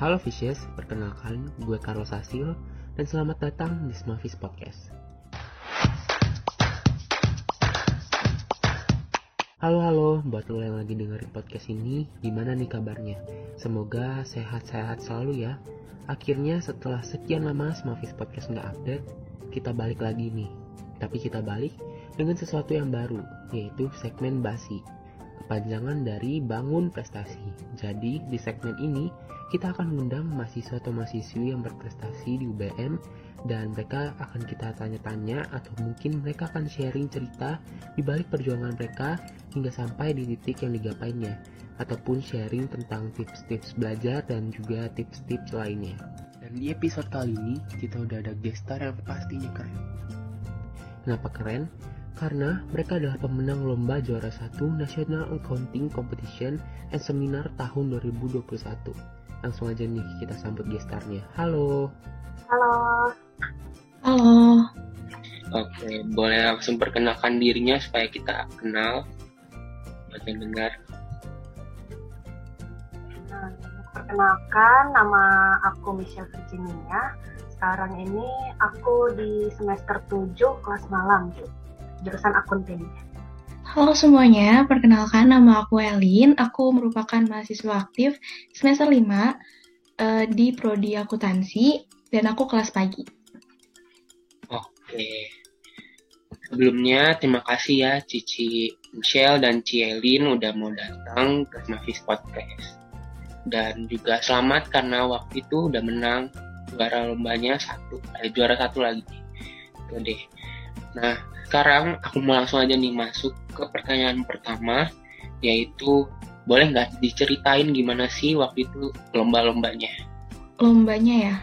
Halo Fishes, perkenalkan gue Carlos Asil dan selamat datang di Smafis Podcast. Halo halo, buat lo yang lagi dengerin podcast ini, gimana nih kabarnya? Semoga sehat-sehat selalu ya. Akhirnya setelah sekian lama Smafis Podcast nggak update, kita balik lagi nih. Tapi kita balik dengan sesuatu yang baru, yaitu segmen basi kepanjangan dari bangun prestasi. Jadi di segmen ini kita akan mengundang mahasiswa atau mahasiswi yang berprestasi di UBM dan mereka akan kita tanya-tanya atau mungkin mereka akan sharing cerita di balik perjuangan mereka hingga sampai di titik yang digapainya ataupun sharing tentang tips-tips belajar dan juga tips-tips lainnya. Dan di episode kali ini kita udah ada gestar yang pastinya keren. Kenapa keren? karena mereka adalah pemenang lomba juara satu National Accounting Competition and Seminar tahun 2021. Langsung aja nih kita sambut gestarnya. Halo. Halo. Halo. Oke, boleh langsung perkenalkan dirinya supaya kita kenal buat yang dengar. Nah, perkenalkan, nama aku Michelle Virginia. Sekarang ini aku di semester 7 kelas malam, gitu jurusan akunting. Halo semuanya, perkenalkan nama aku Elin. Aku merupakan mahasiswa aktif semester 5 uh, eh, di Prodi Akuntansi dan aku kelas pagi. Oke. Sebelumnya terima kasih ya Cici Michelle dan Cielin udah mau datang ke Mafis Podcast. Dan juga selamat karena waktu itu udah menang juara lombanya satu, eh, juara satu lagi. Itu deh. Nah, sekarang aku mau langsung aja nih masuk ke pertanyaan pertama, yaitu boleh nggak diceritain gimana sih waktu itu lomba-lombanya? Lombanya ya?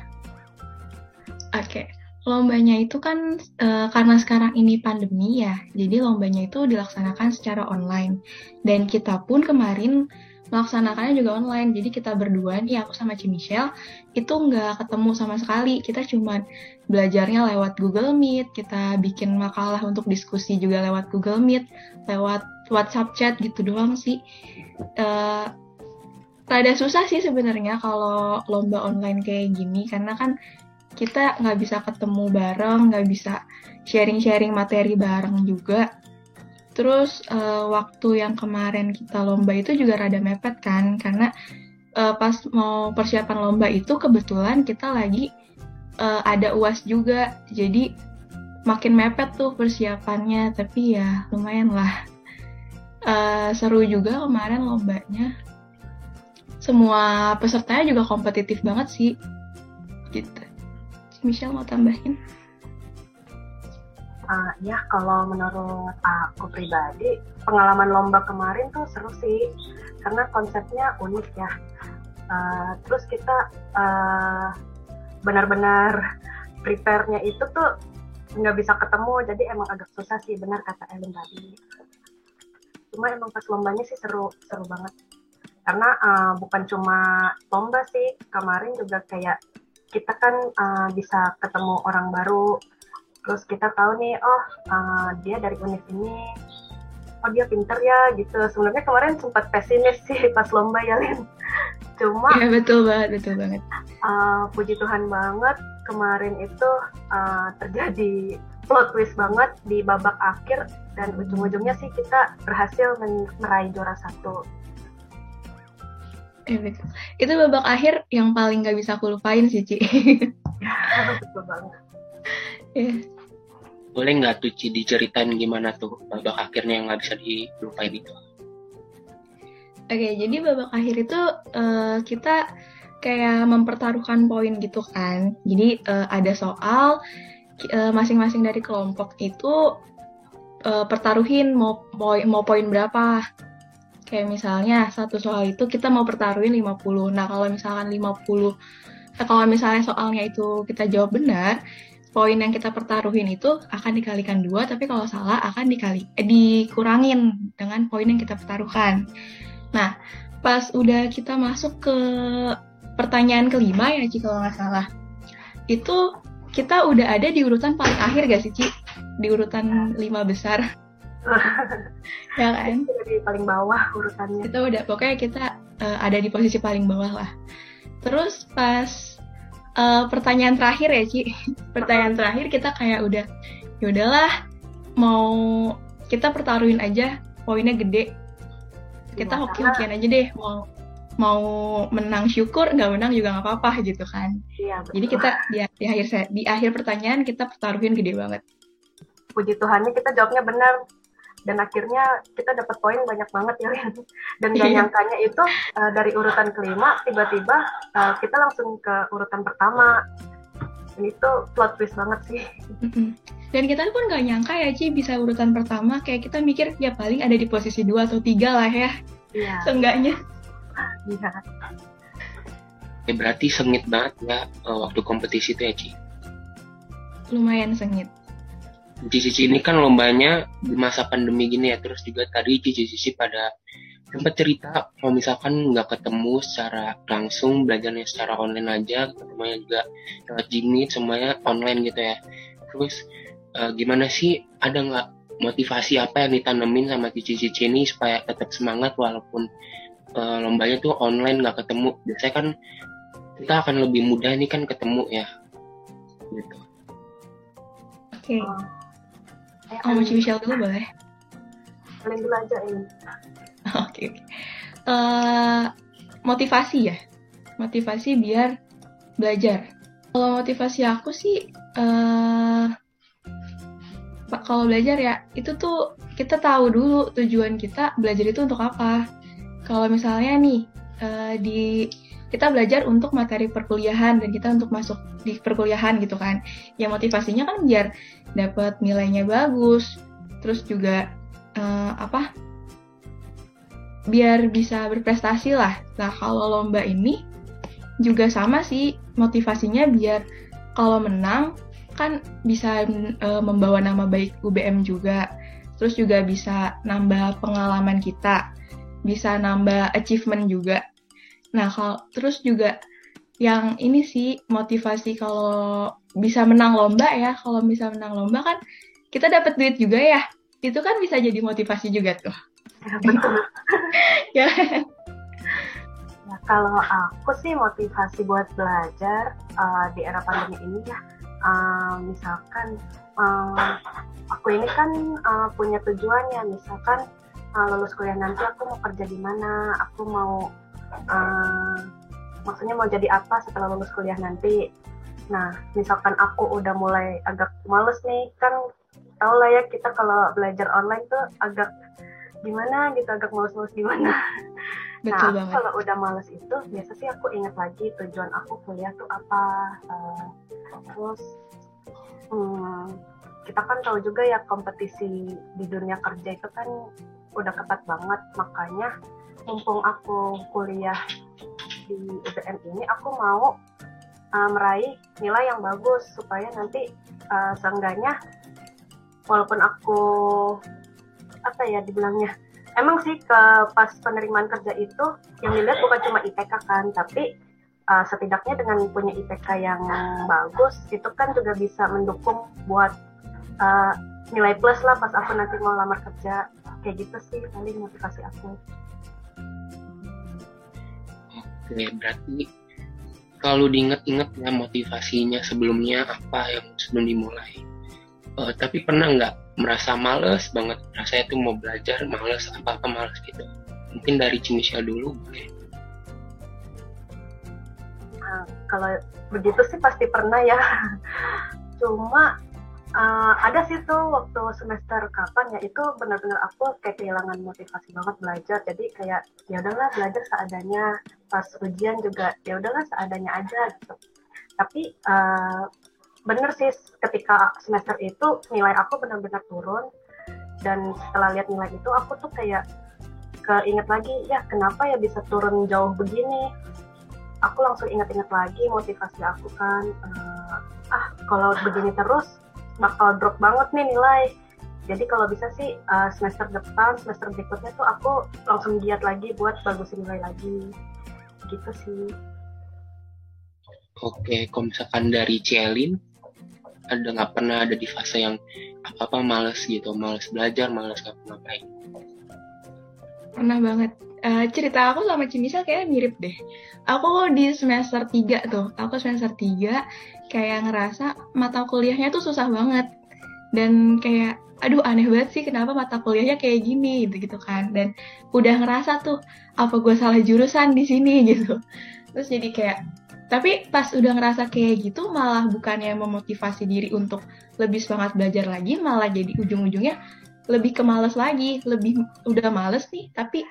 Oke, okay. lombanya itu kan e, karena sekarang ini pandemi ya, jadi lombanya itu dilaksanakan secara online. Dan kita pun kemarin melaksanakannya juga online. Jadi kita berdua nih, aku sama Ci Michelle, itu nggak ketemu sama sekali. Kita cuma belajarnya lewat Google Meet, kita bikin makalah untuk diskusi juga lewat Google Meet, lewat WhatsApp chat gitu doang sih. Uh, rada susah sih sebenarnya kalau lomba online kayak gini, karena kan kita nggak bisa ketemu bareng, nggak bisa sharing-sharing materi bareng juga. Terus uh, waktu yang kemarin kita lomba itu juga rada mepet kan, karena uh, pas mau persiapan lomba itu kebetulan kita lagi uh, ada uas juga, jadi makin mepet tuh persiapannya. Tapi ya lumayan lah, uh, seru juga kemarin lombanya. Semua pesertanya juga kompetitif banget sih, gitu. Michelle mau tambahin? Uh, ya kalau menurut aku pribadi pengalaman lomba kemarin tuh seru sih karena konsepnya unik ya. Uh, terus kita uh, benar-benar prepare-nya itu tuh nggak bisa ketemu jadi emang agak susah sih benar kata Ellen tadi. Cuma emang pas lombanya sih seru seru banget karena uh, bukan cuma lomba sih kemarin juga kayak kita kan uh, bisa ketemu orang baru terus kita tahu nih oh uh, dia dari univ ini oh dia pinter ya gitu sebenarnya kemarin sempat pesimis sih pas lomba ya Lin cuma ya betul banget betul banget uh, puji Tuhan banget kemarin itu uh, terjadi plot twist banget di babak akhir dan ujung-ujungnya sih kita berhasil meraih juara satu betul. Itu babak akhir yang paling gak bisa aku lupain sih, Ci. betul banget. Yeah boleh nggak tuh Ci diceritain gimana tuh babak akhirnya yang nggak bisa dilupain itu? Oke, jadi babak akhir itu uh, kita kayak mempertaruhkan poin gitu kan. Jadi uh, ada soal uh, masing-masing dari kelompok itu uh, pertaruhin mau poin mau poin berapa. Kayak misalnya satu soal itu kita mau pertaruhin 50. Nah, kalau misalkan 50 kalau misalnya soalnya itu kita jawab benar, poin yang kita pertaruhin itu akan dikalikan dua, tapi kalau salah akan dikali eh, dikurangin dengan poin yang kita pertaruhkan. Nah, pas udah kita masuk ke pertanyaan kelima ya Ci kalau nggak salah, itu kita udah ada di urutan paling akhir gak sih Ci? Di urutan lima besar. ya kan? Di paling bawah urutannya. Kita udah pokoknya kita uh, ada di posisi paling bawah lah. terus pas uh, pertanyaan terakhir ya Ci. Pertanyaan terakhir kita kayak udah ya udahlah mau kita pertaruhin aja poinnya gede. Kita hoki-hokian aja deh mau mau menang syukur nggak menang juga nggak apa-apa gitu kan. Iya, jadi kita di, di akhir di akhir pertanyaan kita pertaruhin gede banget. Puji Tuhannya kita jawabnya benar dan akhirnya kita dapat poin banyak banget ya dan gak nyangkanya itu uh, dari urutan kelima tiba-tiba uh, kita langsung ke urutan pertama dan itu plot twist banget sih dan kita pun gak nyangka ya Ci bisa urutan pertama kayak kita mikir ya paling ada di posisi dua atau tiga lah ya iya. seenggaknya Iya. Ya, berarti sengit banget ya uh, waktu kompetisi itu ya Ci? Lumayan sengit. Cici ini kan lombanya di masa pandemi gini ya, terus juga tadi Cici-Cici pada sempat cerita kalau misalkan nggak ketemu secara langsung belajarnya secara online aja ketemunya juga lewat Jimmy semuanya online gitu ya. Terus uh, gimana sih? Ada nggak motivasi apa yang ditanemin sama cici-cici ini supaya tetap semangat walaupun uh, lombanya tuh online nggak ketemu? Biasanya kan kita akan lebih mudah ini kan ketemu ya. Gitu. Oke. Okay. Oh. kamu Michelle dulu boleh? Kalian dulu aja ini. Oke okay, okay. uh, eh, motivasi ya? Motivasi biar belajar. Kalau motivasi aku sih uh, kalau belajar ya itu tuh kita tahu dulu tujuan kita belajar itu untuk apa. Kalau misalnya nih uh, di kita belajar untuk materi perkuliahan dan kita untuk masuk di perkuliahan gitu kan. Ya motivasinya kan biar dapat nilainya bagus, terus juga uh, apa? Biar bisa berprestasi lah. Nah kalau lomba ini juga sama sih motivasinya biar kalau menang kan bisa uh, membawa nama baik UBM juga. Terus juga bisa nambah pengalaman kita bisa nambah achievement juga. Nah, kalau terus juga yang ini sih motivasi kalau bisa menang lomba ya. Kalau bisa menang lomba kan kita dapat duit juga ya. Itu kan bisa jadi motivasi juga tuh. ya. ya kalau aku sih motivasi buat belajar uh, di era pandemi ini ya, uh, misalkan uh, aku ini kan uh, punya tujuannya, misalkan uh, lulus kuliah nanti aku mau kerja di mana aku mau uh, maksudnya mau jadi apa setelah lulus kuliah nanti. Nah misalkan aku udah mulai agak males nih kan tau lah ya kita kalau belajar online tuh agak gimana gitu agak males-males gimana. Nah aku kalau udah males itu biasa sih aku ingat lagi tujuan aku kuliah tuh apa uh, terus hmm, kita kan tahu juga ya kompetisi di dunia kerja itu kan udah ketat banget makanya mumpung aku kuliah di UPM ini aku mau uh, meraih nilai yang bagus supaya nanti uh, seenggaknya walaupun aku apa ya dibilangnya emang sih ke pas penerimaan kerja itu yang dilihat bukan cuma IPK kan tapi uh, setidaknya dengan punya IPK yang bagus itu kan juga bisa mendukung buat uh, nilai plus lah pas aku nanti mau lamar kerja. Kayak gitu sih paling motivasi aku oke berarti kalau diinget-inget ya motivasinya sebelumnya apa yang sebelum dimulai? Uh, tapi pernah nggak merasa males banget? Rasanya tuh mau belajar males apa apa males gitu? Mungkin dari Cimisha dulu boleh. Nah, kalau begitu sih pasti pernah ya. Cuma uh, ada sih tuh waktu semester kapan ya itu benar-benar aku kayak kehilangan motivasi banget belajar. Jadi kayak ya udahlah belajar seadanya pas ujian juga ya udahlah seadanya aja gitu. Tapi uh, bener sih ketika semester itu nilai aku benar-benar turun dan setelah lihat nilai itu aku tuh kayak keinget lagi ya kenapa ya bisa turun jauh begini? Aku langsung ingat-ingat lagi motivasi aku kan uh, ah kalau begini terus bakal drop banget nih nilai. Jadi kalau bisa sih uh, semester depan semester berikutnya tuh aku langsung giat lagi buat bagusin nilai lagi gitu sih oke kalau misalkan dari Cielin ada nggak pernah ada di fase yang apa apa males gitu males belajar males ngapa-ngapain pernah banget uh, cerita aku sama Cimisal kayak mirip deh. Aku di semester 3 tuh, aku semester 3 kayak ngerasa mata kuliahnya tuh susah banget. Dan kayak, aduh aneh banget sih kenapa mata kuliahnya kayak gini gitu gitu kan. Dan udah ngerasa tuh, apa gue salah jurusan di sini gitu. Terus jadi kayak, tapi pas udah ngerasa kayak gitu malah bukannya memotivasi diri untuk lebih semangat belajar lagi, malah jadi ujung-ujungnya lebih ke males lagi, lebih udah males nih, tapi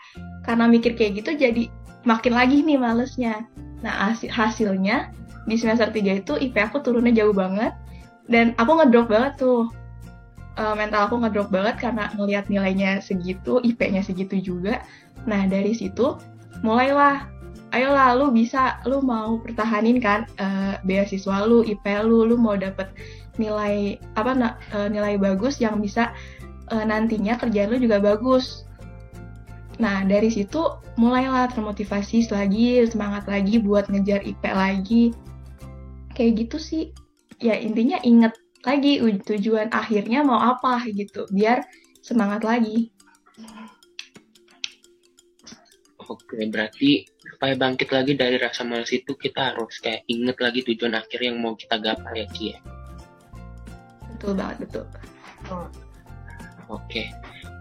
karena mikir kayak gitu jadi makin lagi nih malesnya. Nah hasil hasilnya di semester 3 itu IP aku turunnya jauh banget dan aku ngedrop banget tuh. Uh, mental aku ngedrop banget karena ngelihat nilainya segitu, IP-nya segitu juga. Nah dari situ mulailah ayolah lu bisa lu mau pertahanin kan uh, beasiswa lu IP lu lu mau dapet nilai apa uh, nilai bagus yang bisa uh, nantinya kerjaan lu juga bagus. Nah, dari situ mulailah termotivasi lagi, semangat lagi buat ngejar IP lagi. Kayak gitu sih. Ya, intinya inget lagi tujuan akhirnya mau apa gitu, biar semangat lagi. Oke, berarti supaya bangkit lagi dari rasa malas itu kita harus kayak inget lagi tujuan akhir yang mau kita gapai ya, Ci ya? Betul banget, betul. Oh. Oke.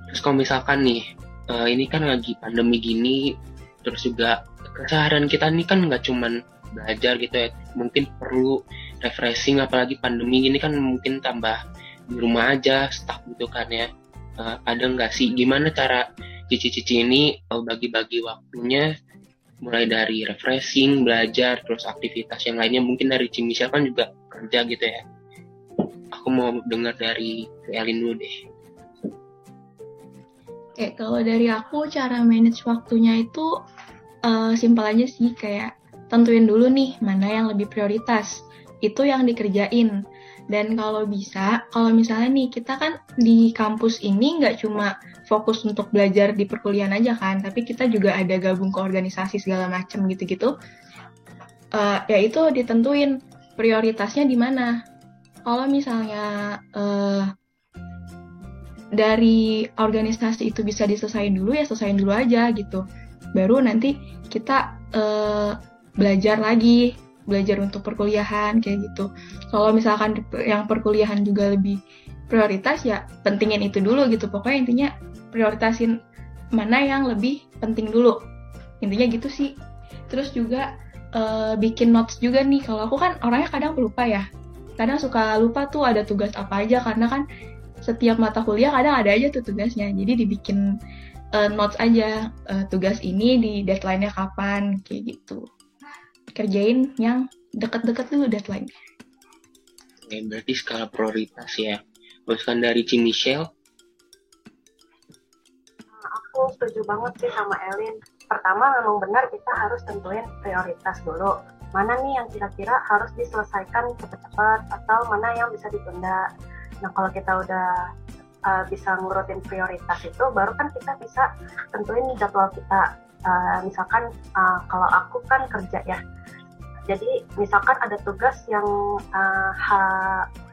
Terus kalau misalkan nih, uh, ini kan lagi pandemi gini, terus juga keseharian kita ini kan nggak cuman belajar gitu ya, mungkin perlu refreshing apalagi pandemi gini kan mungkin tambah di rumah aja, stuck gitu kan ya. Uh, ada nggak sih gimana cara cici-cici ini uh, bagi-bagi waktunya mulai dari refreshing, belajar, terus aktivitas yang lainnya mungkin dari Cimisel kan juga kerja gitu ya. Aku mau dengar dari Elin dulu deh. Oke, kalau dari aku cara manage waktunya itu uh, simpel aja sih kayak tentuin dulu nih mana yang lebih prioritas. Itu yang dikerjain. Dan kalau bisa, kalau misalnya nih kita kan di kampus ini nggak cuma fokus untuk belajar di perkuliahan aja kan, tapi kita juga ada gabung ke organisasi segala macam gitu-gitu. Uh, ya itu ditentuin prioritasnya di mana. Kalau misalnya uh, dari organisasi itu bisa diselesain dulu ya selesain dulu aja gitu baru nanti kita uh, belajar lagi belajar untuk perkuliahan kayak gitu. Kalau misalkan yang perkuliahan juga lebih prioritas ya pentingin itu dulu gitu. Pokoknya intinya prioritasin mana yang lebih penting dulu. Intinya gitu sih. Terus juga uh, bikin notes juga nih. Kalau aku kan orangnya kadang lupa ya. Kadang suka lupa tuh ada tugas apa aja karena kan setiap mata kuliah kadang ada aja tuh tugasnya. Jadi dibikin uh, notes aja uh, tugas ini di deadline-nya kapan kayak gitu kerjain yang deket-deket dulu deadline Oke, berarti skala prioritas ya. Teruskan dari Ci Michelle. Aku setuju banget sih sama Elin. Pertama memang benar kita harus tentuin prioritas dulu. Mana nih yang kira-kira harus diselesaikan cepat-cepat atau mana yang bisa ditunda Nah kalau kita udah uh, bisa ngurutin prioritas itu, baru kan kita bisa tentuin jadwal kita. Uh, misalkan uh, kalau aku kan kerja ya, jadi misalkan ada tugas yang uh, ha,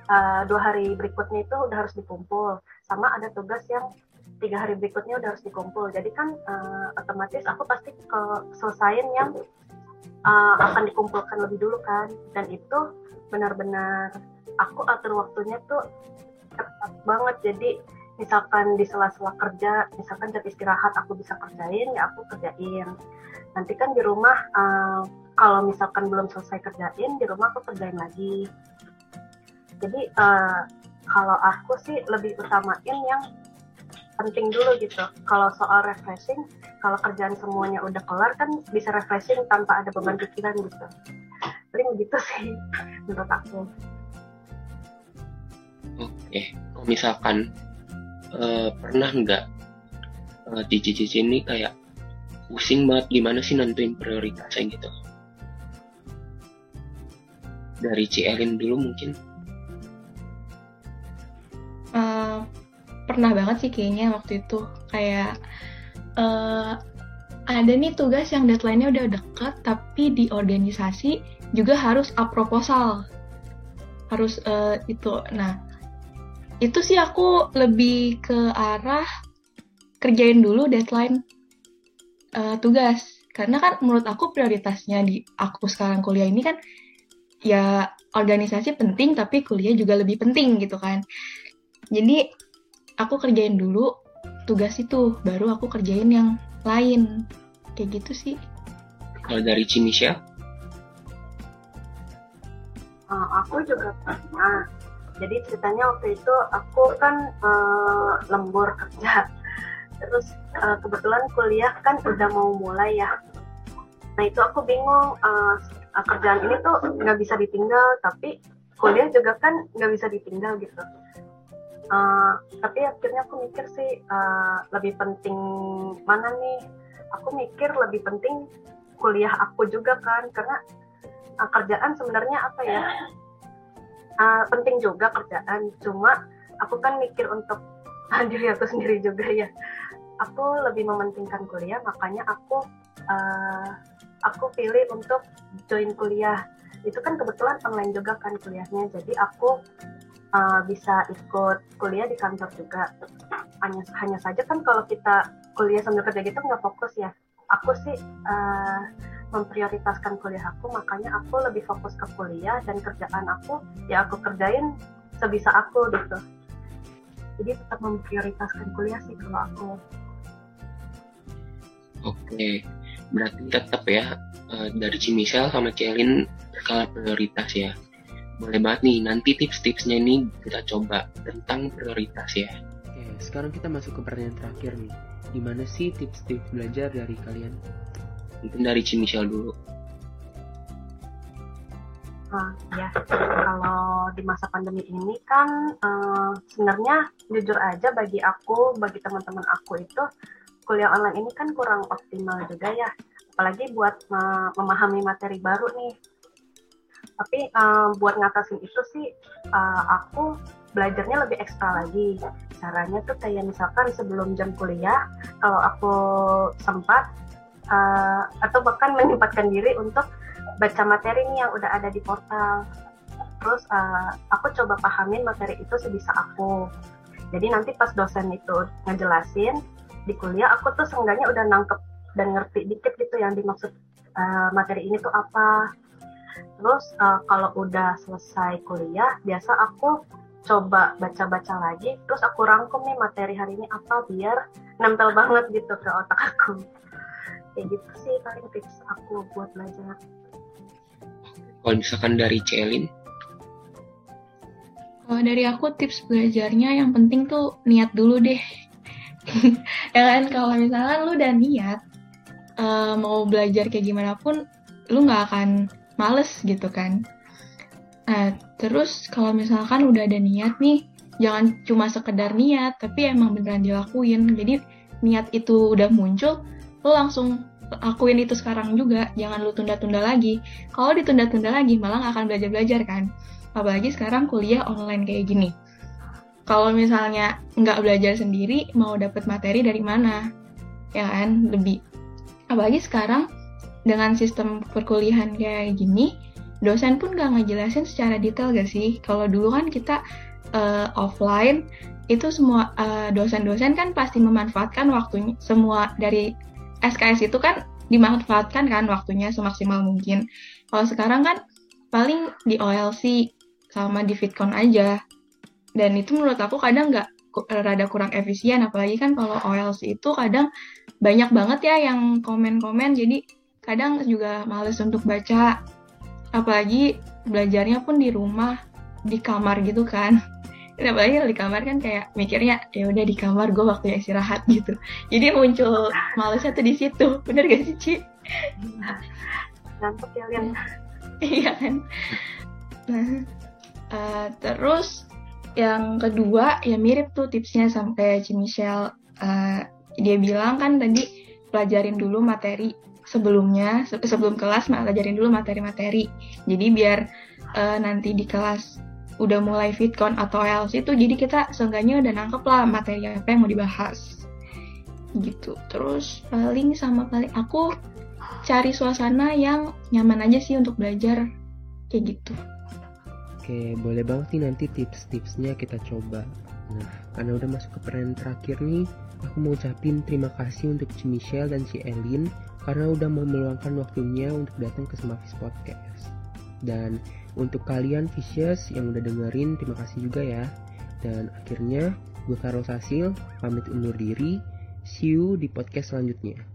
uh, dua hari berikutnya itu udah harus dikumpul, sama ada tugas yang tiga hari berikutnya udah harus dikumpul. Jadi kan uh, otomatis aku pasti ke selesaiin yang uh, akan dikumpulkan lebih dulu kan, dan itu benar-benar aku atur waktunya tuh cepat banget. Jadi misalkan di sela-sela kerja misalkan jam istirahat aku bisa kerjain ya aku kerjain. Nanti kan di rumah uh, kalau misalkan belum selesai kerjain di rumah aku kerjain lagi. Jadi uh, kalau aku sih lebih utamain yang penting dulu gitu. Kalau soal refreshing kalau kerjaan semuanya udah kelar kan bisa refreshing tanpa ada beban pikiran gitu. Paling begitu sih menurut aku. Oke, kalau misalkan uh, pernah nggak uh, cici-cici ini kayak pusing banget gimana sih nentuin prioritasnya gitu? Dari Ci Elin dulu mungkin? Uh, pernah banget sih kayaknya waktu itu kayak uh, ada nih tugas yang deadline-nya udah deket tapi di organisasi juga harus up proposal harus uh, itu nah itu sih aku lebih ke arah kerjain dulu deadline uh, tugas. Karena kan menurut aku prioritasnya di aku sekarang kuliah ini kan ya organisasi penting tapi kuliah juga lebih penting gitu kan. Jadi aku kerjain dulu tugas itu baru aku kerjain yang lain. Kayak gitu sih. Kalau dari Cimisha uh, aku juga pernah jadi ceritanya waktu itu aku kan uh, lembur kerja. Terus uh, kebetulan kuliah kan udah mau mulai ya. Nah itu aku bingung uh, kerjaan ini tuh nggak bisa ditinggal tapi kuliah juga kan nggak bisa ditinggal gitu. Uh, tapi akhirnya aku mikir sih uh, lebih penting mana nih? Aku mikir lebih penting kuliah aku juga kan karena uh, kerjaan sebenarnya apa ya uh, penting juga kerjaan. Cuma aku kan mikir untuk diri aku sendiri juga ya. Aku lebih mementingkan kuliah makanya aku uh, aku pilih untuk join kuliah. Itu kan kebetulan online juga kan kuliahnya jadi aku uh, bisa ikut kuliah di kantor juga. Hanya hanya saja kan kalau kita kuliah sambil kerja gitu nggak fokus ya. Aku sih uh, memprioritaskan kuliah aku makanya aku lebih fokus ke kuliah dan kerjaan aku ya aku kerjain sebisa aku gitu. Jadi tetap memprioritaskan kuliah sih kalau aku. Oke berarti tetap ya eh, dari Cimisel sama Celin skala prioritas ya. Boleh banget nih nanti tips-tipsnya ini kita coba tentang prioritas ya. Oke sekarang kita masuk ke pertanyaan terakhir nih. Gimana sih tips-tips belajar dari kalian mungkin dari Cimisel dulu ya, kalau di masa pandemi ini kan uh, sebenarnya jujur aja bagi aku, bagi teman-teman aku itu kuliah online ini kan kurang optimal juga ya, apalagi buat memahami materi baru nih. Tapi uh, buat ngatasin itu sih uh, aku belajarnya lebih ekstra lagi. Caranya tuh kayak misalkan sebelum jam kuliah, kalau aku sempat uh, atau bahkan menyempatkan diri untuk baca materi nih yang udah ada di portal. Terus uh, aku coba pahamin materi itu sebisa aku. Jadi nanti pas dosen itu ngejelasin di kuliah, aku tuh seenggaknya udah nangkep dan ngerti dikit gitu yang dimaksud uh, materi ini tuh apa. Terus uh, kalau udah selesai kuliah, biasa aku coba baca-baca lagi, terus aku rangkum nih materi hari ini apa biar nempel banget gitu ke otak aku. Kayak gitu sih paling tips aku buat belajar. Kalau misalkan dari Celin? Kalau dari aku tips belajarnya yang penting tuh niat dulu deh. ya kan kalau misalkan lu udah niat uh, mau belajar kayak gimana pun lu nggak akan males gitu kan. Nah, terus kalau misalkan udah ada niat nih, jangan cuma sekedar niat, tapi emang beneran dilakuin. Jadi niat itu udah muncul, lu langsung akuin itu sekarang juga jangan lu tunda-tunda lagi. Kalau ditunda-tunda lagi malah gak akan belajar-belajar kan? Apalagi sekarang kuliah online kayak gini. Kalau misalnya nggak belajar sendiri mau dapet materi dari mana? Ya kan? Lebih. Apalagi sekarang dengan sistem perkuliahan kayak gini dosen pun gak ngejelasin secara detail gak sih? Kalau dulu kan kita uh, offline itu semua uh, dosen-dosen kan pasti memanfaatkan waktunya semua dari SKS itu kan dimanfaatkan kan waktunya semaksimal mungkin. Kalau sekarang kan paling di OLC sama di Fitcon aja. Dan itu menurut aku kadang nggak rada kurang efisien, apalagi kan kalau OLC itu kadang banyak banget ya yang komen-komen, jadi kadang juga males untuk baca. Apalagi belajarnya pun di rumah, di kamar gitu kan apalagi di kamar kan kayak mikirnya ya udah di kamar gue waktu istirahat gitu. Jadi muncul malesnya tuh di situ. Bener gak sih Ci? ngantuk ya Lian iya kan? Nah uh, terus yang kedua ya mirip tuh tipsnya sama kayak Ci Michelle. Uh, dia bilang kan tadi pelajarin dulu materi sebelumnya sebelum kelas pelajarin dulu materi-materi. Jadi biar uh, nanti di kelas udah mulai fitcon atau else itu jadi kita seenggaknya udah nangkep lah materi apa yang mau dibahas gitu terus paling sama paling aku cari suasana yang nyaman aja sih untuk belajar kayak gitu Oke, boleh banget nih nanti tips-tipsnya kita coba. Nah, karena udah masuk ke pertanyaan terakhir nih, aku mau ucapin terima kasih untuk Ci Michelle dan Ci Elin karena udah mau meluangkan waktunya untuk datang ke Semafis Podcast. Dan untuk kalian Fishes yang udah dengerin, terima kasih juga ya. Dan akhirnya, gue Carlos Hasil, pamit undur diri. See you di podcast selanjutnya.